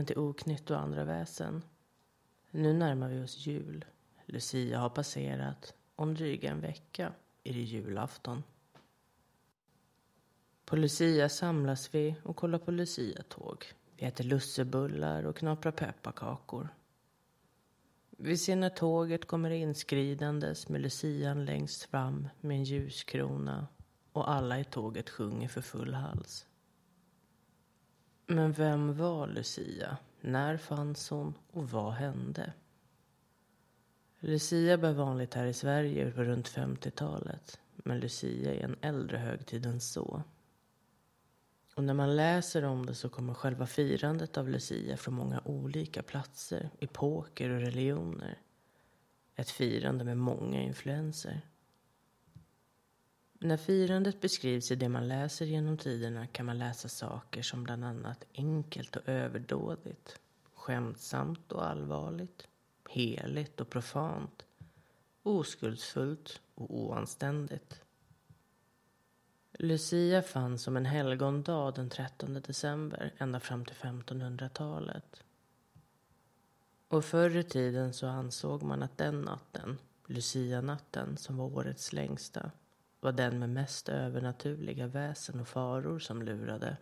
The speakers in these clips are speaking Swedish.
Välkommen till Oknytt och andra väsen. Nu närmar vi oss jul. Lucia har passerat. Om dryga en vecka är det julafton. På Lucia samlas vi och kollar på Lucia-tåg. Vi äter lussebullar och knaprar pepparkakor. Vi ser när tåget kommer inskridandes med Lucian längst fram med en ljuskrona och alla i tåget sjunger för full hals. Men vem var Lucia? När fanns hon och vad hände? Lucia blev vanligt här i Sverige på runt 50-talet. Men Lucia är en äldre högtid än så. Och när man läser om det så kommer själva firandet av Lucia från många olika platser, epoker och religioner. Ett firande med många influenser. När firandet beskrivs i det man läser genom tiderna kan man läsa saker som bland annat enkelt och överdådigt, skämtsamt och allvarligt, heligt och profant, oskuldsfullt och oanständigt. Lucia fanns som en helgondag den 13 december ända fram till 1500-talet. Och förr i tiden så ansåg man att den natten, lucianatten, som var årets längsta, var den med mest övernaturliga väsen och faror som lurade.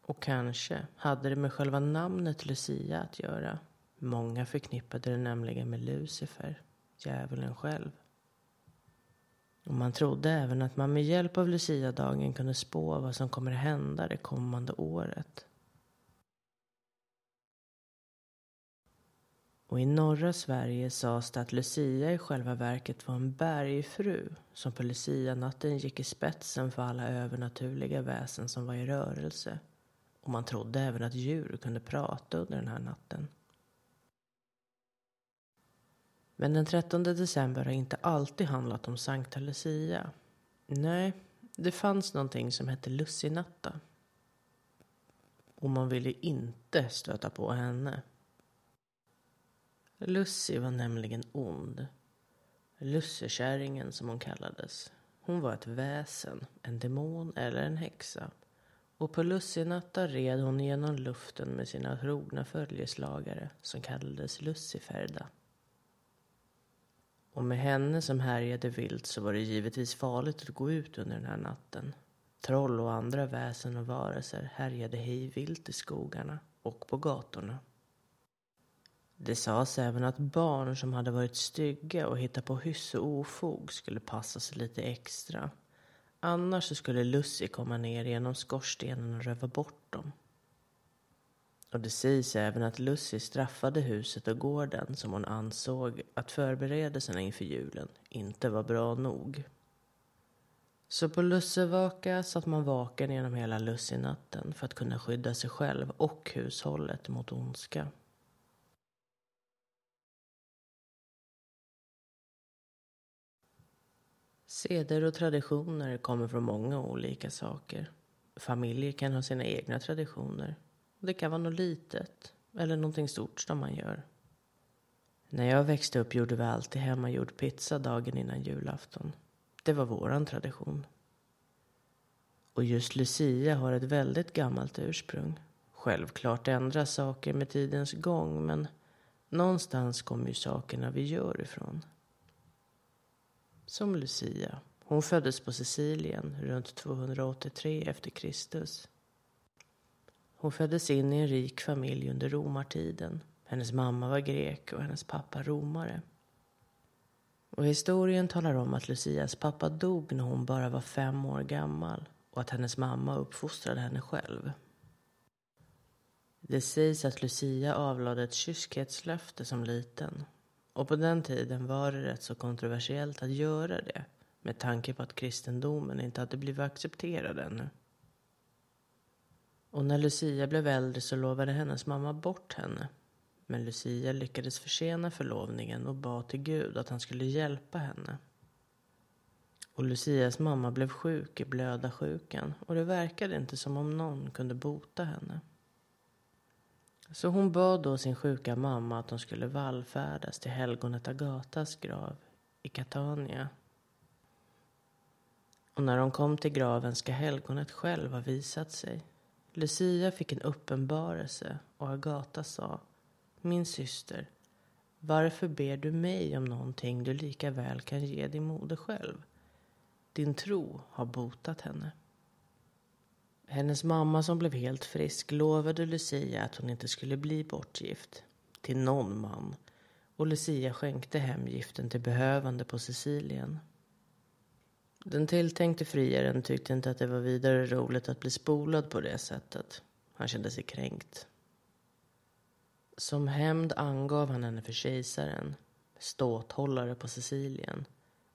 Och kanske hade det med själva namnet Lucia att göra. Många förknippade det nämligen med Lucifer, djävulen själv. Och man trodde även att man med hjälp av Lucia-dagen kunde spå vad som kommer hända det kommande året. Och i norra Sverige sades det att Lucia i själva verket var en bergfru som på Lucia-natten gick i spetsen för alla övernaturliga väsen som var i rörelse. Och man trodde även att djur kunde prata under den här natten. Men den 13 december har inte alltid handlat om Sankta Lucia. Nej, det fanns någonting som hette Lussinatta. Och man ville inte stöta på henne. Lucy var nämligen ond. Lussekärringen som hon kallades. Hon var ett väsen, en demon eller en häxa. Och på lussinattar red hon genom luften med sina trogna följeslagare som kallades Luciferda. Och med henne som härjade vilt så var det givetvis farligt att gå ut under den här natten. Troll och andra väsen och varelser härjade hej vilt i skogarna och på gatorna. Det sades även att barn som hade varit stygga och hittat på hyss och ofog skulle passa sig lite extra. Annars så skulle Lucy komma ner genom skorstenen och röva bort dem. Och det sägs även att Lucy straffade huset och gården som hon ansåg att förberedelserna inför julen inte var bra nog. Så på lussevaka satt man vaken genom hela Lussinatten för att kunna skydda sig själv och hushållet mot ondska. Seder och traditioner kommer från många olika saker. Familjer kan ha sina egna traditioner. Det kan vara något litet eller någonting stort som man gör. När jag växte upp gjorde vi alltid hemmagjord pizza dagen innan julafton. Det var våran tradition. Och just Lucia har ett väldigt gammalt ursprung. Självklart ändras saker med tidens gång men någonstans kommer ju sakerna vi gör ifrån. Som Lucia. Hon föddes på Sicilien runt 283 efter Kristus. Hon föddes in i en rik familj under romartiden. Hennes mamma var grek och hennes pappa romare. Och historien talar om att Lucias pappa dog när hon bara var fem år gammal och att hennes mamma uppfostrade henne själv. Det sägs att Lucia avlade ett kyskhetslöfte som liten och på den tiden var det rätt så kontroversiellt att göra det med tanke på att kristendomen inte hade blivit accepterad ännu. Och när Lucia blev äldre så lovade hennes mamma bort henne. Men Lucia lyckades försena förlovningen och bad till Gud att han skulle hjälpa henne. Och Lucias mamma blev sjuk i blödarsjukan och det verkade inte som om någon kunde bota henne. Så hon bad då sin sjuka mamma att de skulle vallfärdas till helgonet Agatas grav i Catania. Och när de kom till graven ska helgonet själv ha visat sig Lucia fick en uppenbarelse och Agata sa Min syster, varför ber du mig om någonting du lika väl kan ge din moder själv? Din tro har botat henne. Hennes mamma som blev helt frisk lovade Lucia att hon inte skulle bli bortgift till någon man och Lucia skänkte hem giften till behövande på Sicilien. Den tilltänkte friaren tyckte inte att det var vidare roligt att bli spolad på det sättet. Han kände sig kränkt. Som hämnd angav han henne för kejsaren, ståthållare på Sicilien.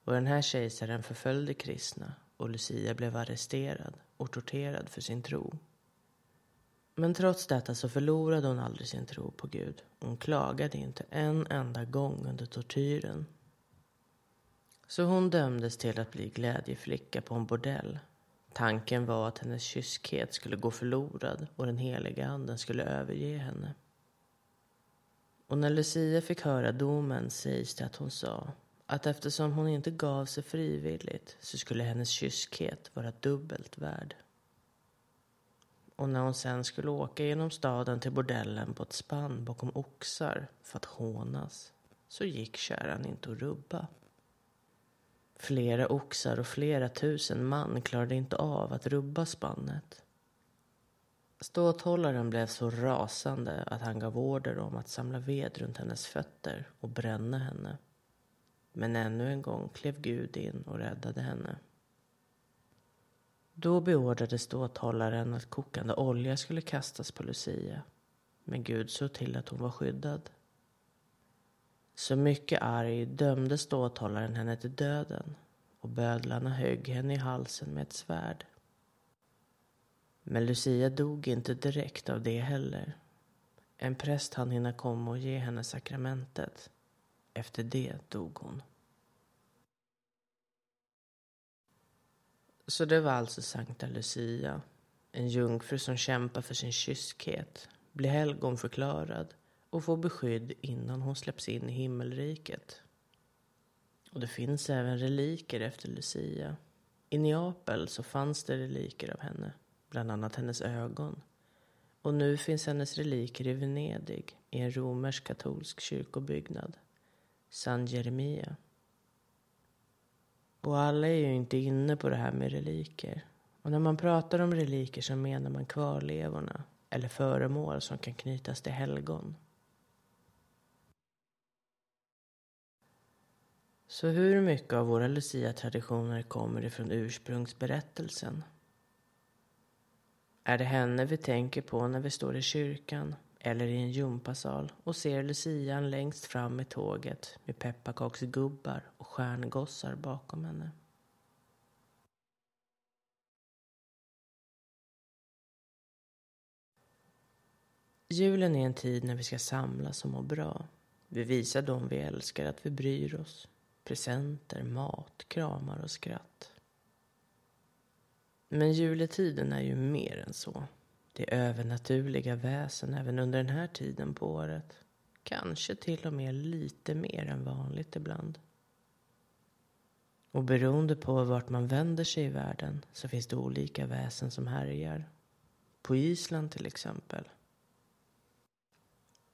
Och den här kejsaren förföljde kristna och Lucia blev arresterad och torterad för sin tro. Men trots detta så förlorade hon aldrig sin tro på Gud. Hon klagade inte en enda gång under tortyren. Så hon dömdes till att bli glädjeflicka på en bordell. Tanken var att hennes kyskhet skulle gå förlorad och den heliga anden skulle överge henne. Och när Lucia fick höra domen sägs det att hon sa att eftersom hon inte gav sig frivilligt så skulle hennes kyskhet vara dubbelt värd. Och när hon sen skulle åka genom staden till bordellen på ett spann bakom oxar för att hånas så gick kärran inte att rubba. Flera oxar och flera tusen man klarade inte av att rubba spannet. Ståthållaren blev så rasande att han gav order om att samla ved runt hennes fötter och bränna henne. Men ännu en gång klev Gud in och räddade henne. Då beordrade ståthållaren att kokande olja skulle kastas på Lucia. Men Gud såg till att hon var skyddad. Så mycket arg dömde ståthållaren henne till döden och bödlarna högg henne i halsen med ett svärd. Men Lucia dog inte direkt av det heller. En präst hann hinna komma och ge henne sakramentet. Efter det dog hon. Så det var alltså Sankta Lucia, en jungfru som kämpar för sin kyskhet, blir helgonförklarad och får beskydd innan hon släpps in i himmelriket. Och det finns även reliker efter Lucia. I Neapel så fanns det reliker av henne, bland annat hennes ögon. Och nu finns hennes reliker i Venedig, i en romersk katolsk kyrkobyggnad, San Jeremia. Och alla är ju inte inne på det här med reliker. Och när man pratar om reliker så menar man kvarlevorna eller föremål som kan knytas till helgon. Så hur mycket av våra Lucia-traditioner kommer ifrån ursprungsberättelsen? Är det henne vi tänker på när vi står i kyrkan eller i en gympasal och ser lucian längst fram i tåget med pepparkaksgubbar och stjärngossar bakom henne. Julen är en tid när vi ska samlas och må bra. Vi visar dem vi älskar att vi bryr oss. Presenter, mat, kramar och skratt. Men juletiden är ju mer än så. Det är övernaturliga väsen även under den här tiden på året. Kanske till och med lite mer än vanligt ibland. Och beroende på vart man vänder sig i världen så finns det olika väsen som härjar. På Island till exempel.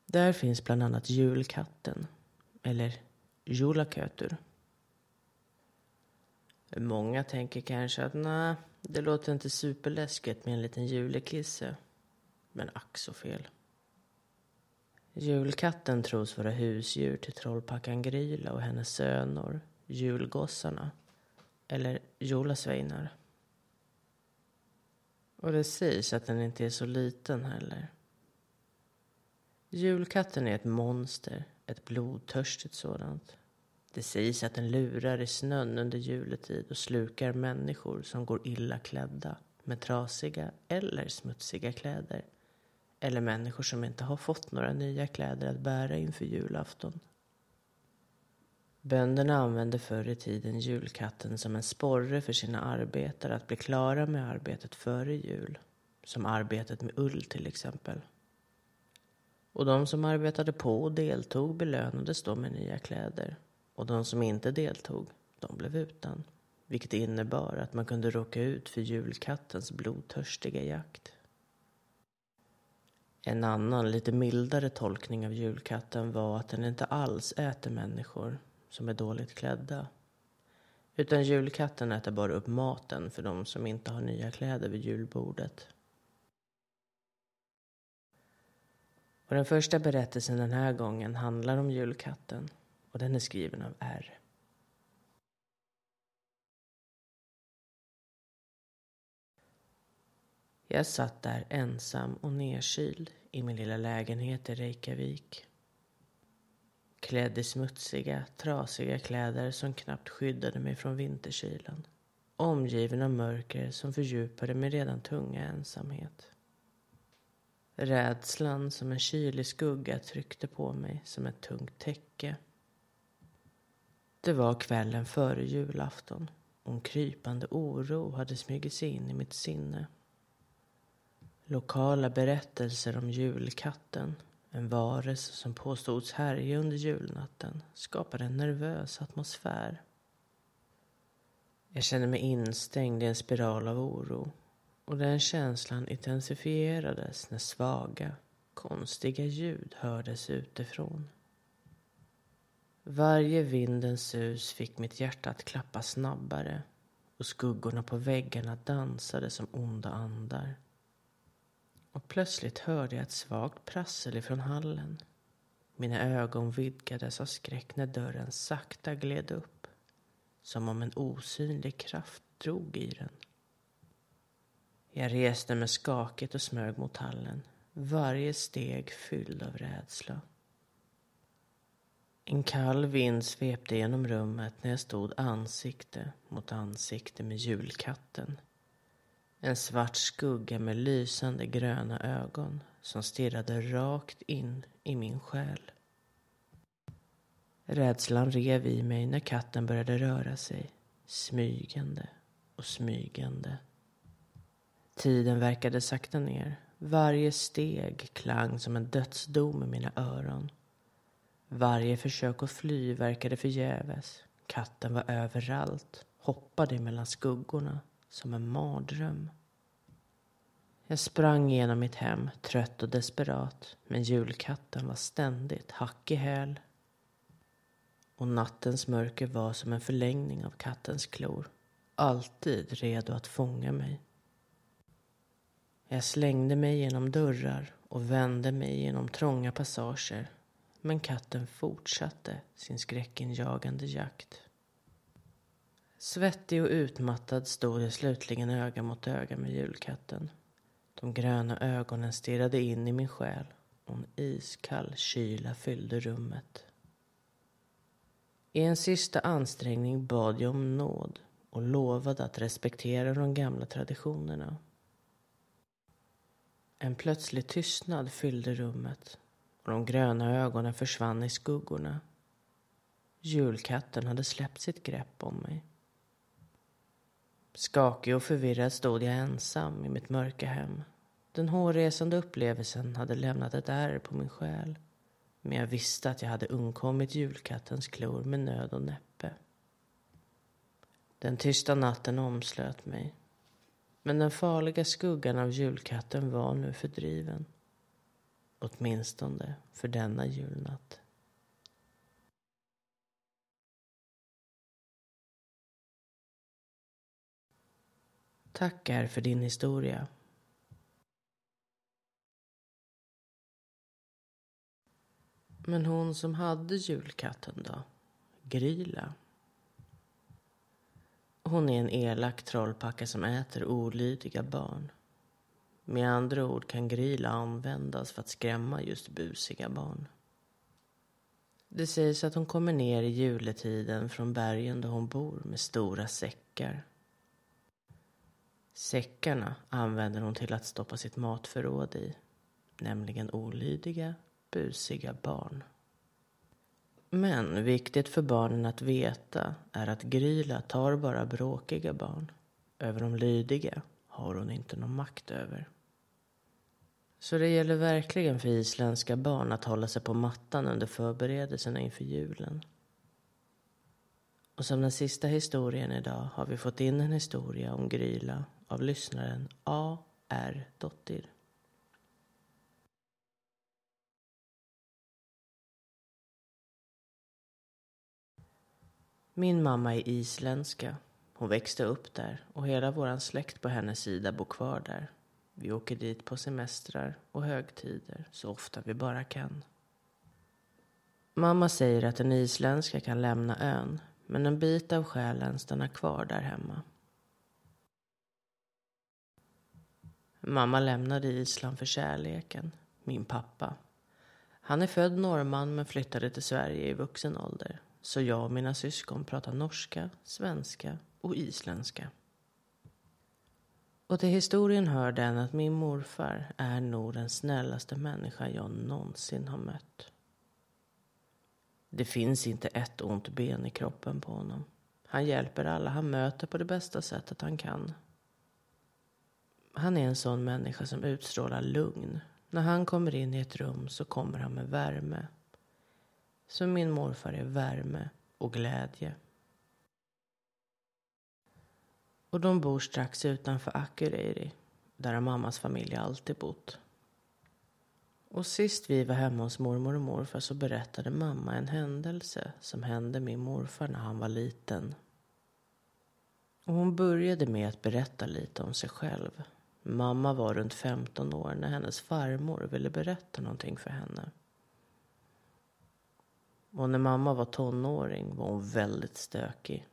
Där finns bland annat julkatten, eller julakötur. Många tänker kanske att nej, det låter inte superläskigt med en liten julekisse. Men ack så fel. Julkatten tros vara husdjur till trollpackan Gryla och hennes söner, julgossarna, eller jolasveinar. Och det sägs att den inte är så liten heller. Julkatten är ett monster, ett blodtörstigt sådant. Det sägs att den lurar i snön under juletid och slukar människor som går illa klädda med trasiga eller smutsiga kläder. Eller människor som inte har fått några nya kläder att bära inför julafton. Bönderna använde förr i tiden julkatten som en sporre för sina arbetare att bli klara med arbetet före jul. Som arbetet med ull till exempel. Och de som arbetade på och deltog belönades då med nya kläder och de som inte deltog, de blev utan. Vilket innebar att man kunde råka ut för julkattens blodtörstiga jakt. En annan, lite mildare tolkning av julkatten var att den inte alls äter människor som är dåligt klädda. Utan julkatten äter bara upp maten för de som inte har nya kläder vid julbordet. Och den första berättelsen den här gången handlar om julkatten och den är skriven av R. Jag satt där ensam och nedkyld i min lilla lägenhet i Reykjavik. Klädd i smutsiga, trasiga kläder som knappt skyddade mig från vinterkylan. Omgiven av mörker som fördjupade min redan tunga ensamhet. Rädslan som en kylig skugga tryckte på mig som ett tungt täcke. Det var kvällen före julafton och en krypande oro hade smugit sig in i mitt sinne. Lokala berättelser om julkatten, en varelse som påstods härja under julnatten, skapade en nervös atmosfär. Jag kände mig instängd i en spiral av oro och den känslan intensifierades när svaga, konstiga ljud hördes utifrån. Varje vindens sus fick mitt hjärta att klappa snabbare och skuggorna på väggarna dansade som onda andar. Och plötsligt hörde jag ett svagt prassel ifrån hallen. Mina ögon vidgades av skräck när dörren sakta gled upp. Som om en osynlig kraft drog i den. Jag reste mig skakigt och smög mot hallen. Varje steg fylld av rädsla. En kall vind svepte genom rummet när jag stod ansikte mot ansikte med julkatten en svart skugga med lysande gröna ögon som stirrade rakt in i min själ. Rädslan rev i mig när katten började röra sig, smygande och smygande. Tiden verkade sakta ner. Varje steg klang som en dödsdom i mina öron. Varje försök att fly verkade förgäves. Katten var överallt, hoppade mellan skuggorna som en mardröm. Jag sprang genom mitt hem, trött och desperat. Men julkatten var ständigt hack i häl. Och nattens mörker var som en förlängning av kattens klor. Alltid redo att fånga mig. Jag slängde mig genom dörrar och vände mig genom trånga passager. Men katten fortsatte sin skräckinjagande jakt. Svettig och utmattad stod jag slutligen öga mot öga med julkatten. De gröna ögonen stirrade in i min själ och en iskall kyla fyllde rummet. I en sista ansträngning bad jag om nåd och lovade att respektera de gamla traditionerna. En plötslig tystnad fyllde rummet och de gröna ögonen försvann i skuggorna. Julkatten hade släppt sitt grepp om mig. Skakig och förvirrad stod jag ensam i mitt mörka hem. Den hårresande upplevelsen hade lämnat ett ärr på min själ. Men jag visste att jag hade undkommit julkattens klor med nöd och näppe. Den tysta natten omslöt mig. Men den farliga skuggan av julkatten var nu fördriven. Åtminstone för denna julnatt. Tackar för din historia. Men hon som hade julkatten då? Gryla? Hon är en elak trollpacka som äter olydiga barn. Med andra ord kan Gryla användas för att skrämma just busiga barn. Det sägs att hon kommer ner i juletiden från bergen där hon bor med stora säckar Säckarna använder hon till att stoppa sitt matförråd i, nämligen olydiga, busiga barn. Men viktigt för barnen att veta är att Gryla tar bara bråkiga barn. Över de lydiga har hon inte någon makt över. Så det gäller verkligen för isländska barn att hålla sig på mattan under förberedelserna inför julen. Och som den sista historien idag har vi fått in en historia om Gryla av lyssnaren A.R. Dottir. Min mamma är isländska. Hon växte upp där och hela vår släkt på hennes sida bor kvar där. Vi åker dit på semestrar och högtider så ofta vi bara kan. Mamma säger att en isländska kan lämna ön men en bit av själen stannar kvar där hemma. Mamma lämnade Island för kärleken, min pappa. Han är född norrman men flyttade till Sverige i vuxen ålder. Så jag och mina syskon pratar norska, svenska och isländska. Och till historien hör den att min morfar är nog den snällaste människa jag någonsin har mött. Det finns inte ett ont ben i kroppen på honom. Han hjälper alla han möter på det bästa sättet han kan. Han är en sån människa som utstrålar lugn. När han kommer in i ett rum så kommer han med värme. Så min morfar är värme och glädje. Och de bor strax utanför Akureyri, där har mammas familj alltid bott. Och sist vi var hemma hos mormor och morfar så berättade mamma en händelse som hände min morfar när han var liten. Och hon började med att berätta lite om sig själv. Mamma var runt 15 år när hennes farmor ville berätta någonting för henne. Och när mamma var tonåring var hon väldigt stökig.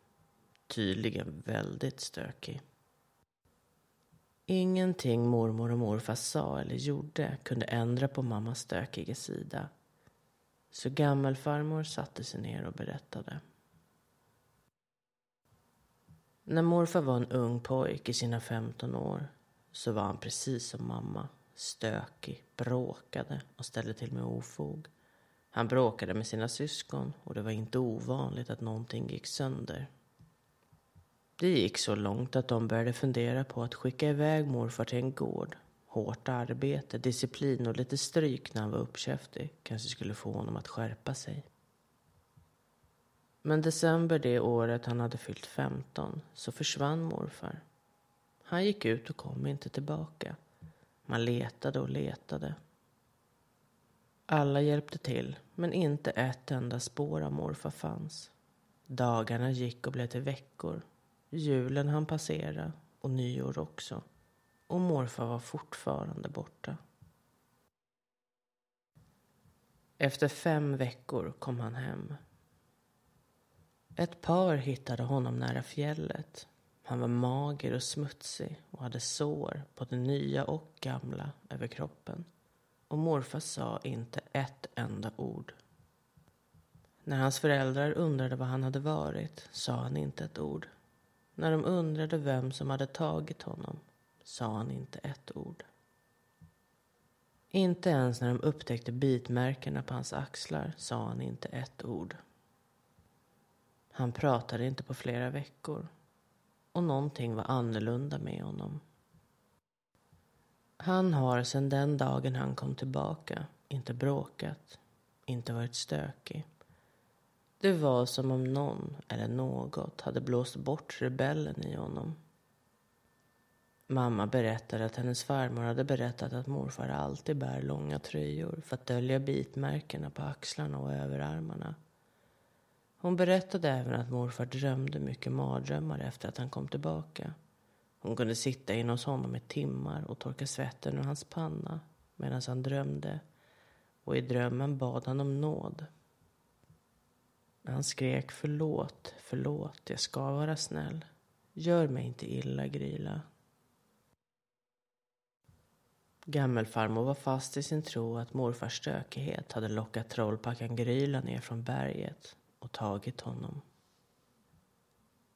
Tydligen väldigt stökig. Ingenting mormor och morfar sa eller gjorde kunde ändra på mammas stökiga sida. Så gammelfarmor satte sig ner och berättade. När morfar var en ung pojk i sina 15 år så var han precis som mamma. Stökig, bråkade och ställde till med ofog. Han bråkade med sina syskon och det var inte ovanligt att någonting gick sönder. Det gick så långt att de började fundera på att skicka iväg morfar till en gård. Hårt arbete, disciplin och lite stryk när han var uppkäftig kanske skulle få honom att skärpa sig. Men december det året han hade fyllt 15 så försvann morfar. Han gick ut och kom inte tillbaka. Man letade och letade. Alla hjälpte till, men inte ett enda spår av morfar fanns. Dagarna gick och blev till veckor Julen han passera och nyår också. Och morfar var fortfarande borta. Efter fem veckor kom han hem. Ett par hittade honom nära fjället. Han var mager och smutsig och hade sår, både nya och gamla, över kroppen. Och morfar sa inte ett enda ord. När hans föräldrar undrade var han hade varit sa han inte ett ord. När de undrade vem som hade tagit honom sa han inte ett ord. Inte ens när de upptäckte bitmärkena på hans axlar sa han inte ett ord. Han pratade inte på flera veckor och någonting var annorlunda med honom. Han har sedan den dagen han kom tillbaka inte bråkat, inte varit stökig. Det var som om någon eller något hade blåst bort rebellen i honom. Mamma berättade att hennes farmor hade berättat att morfar alltid bär långa tröjor för att dölja bitmärkena på axlarna och överarmarna. Hon berättade även att morfar drömde mycket mardrömmar efter att han kom tillbaka. Hon kunde sitta inne hos honom i timmar och torka svetten ur hans panna medan han drömde och i drömmen bad han om nåd han skrek förlåt, förlåt, jag ska vara snäll. Gör mig inte illa, Gryla. Gammelfarmor var fast i sin tro att morfars stökighet hade lockat trollpackan Gryla ner från berget och tagit honom.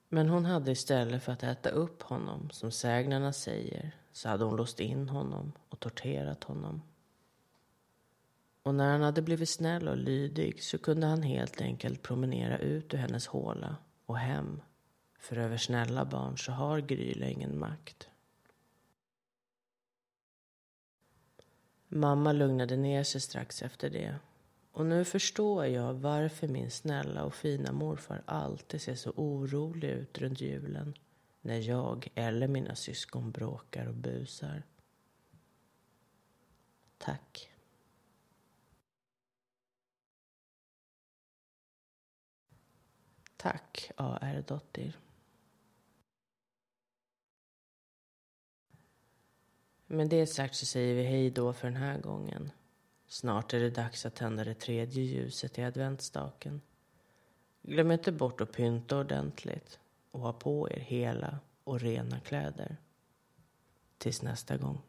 Men hon hade istället för att äta upp honom, som sägnerna säger, så hade hon låst in honom och torterat honom. Och när han hade blivit snäll och lydig så kunde han helt enkelt promenera ut ur hennes håla och hem. För över snälla barn så har Gryla ingen makt. Mamma lugnade ner sig strax efter det. Och nu förstår jag varför min snälla och fina morfar alltid ser så orolig ut runt julen när jag eller mina syskon bråkar och busar. Tack. Tack, A.R. Dottir. Med det sagt så säger vi hej då för den här gången. Snart är det dags att tända det tredje ljuset i adventsstaken. Glöm inte bort att pynta ordentligt och ha på er hela och rena kläder. Tills nästa gång.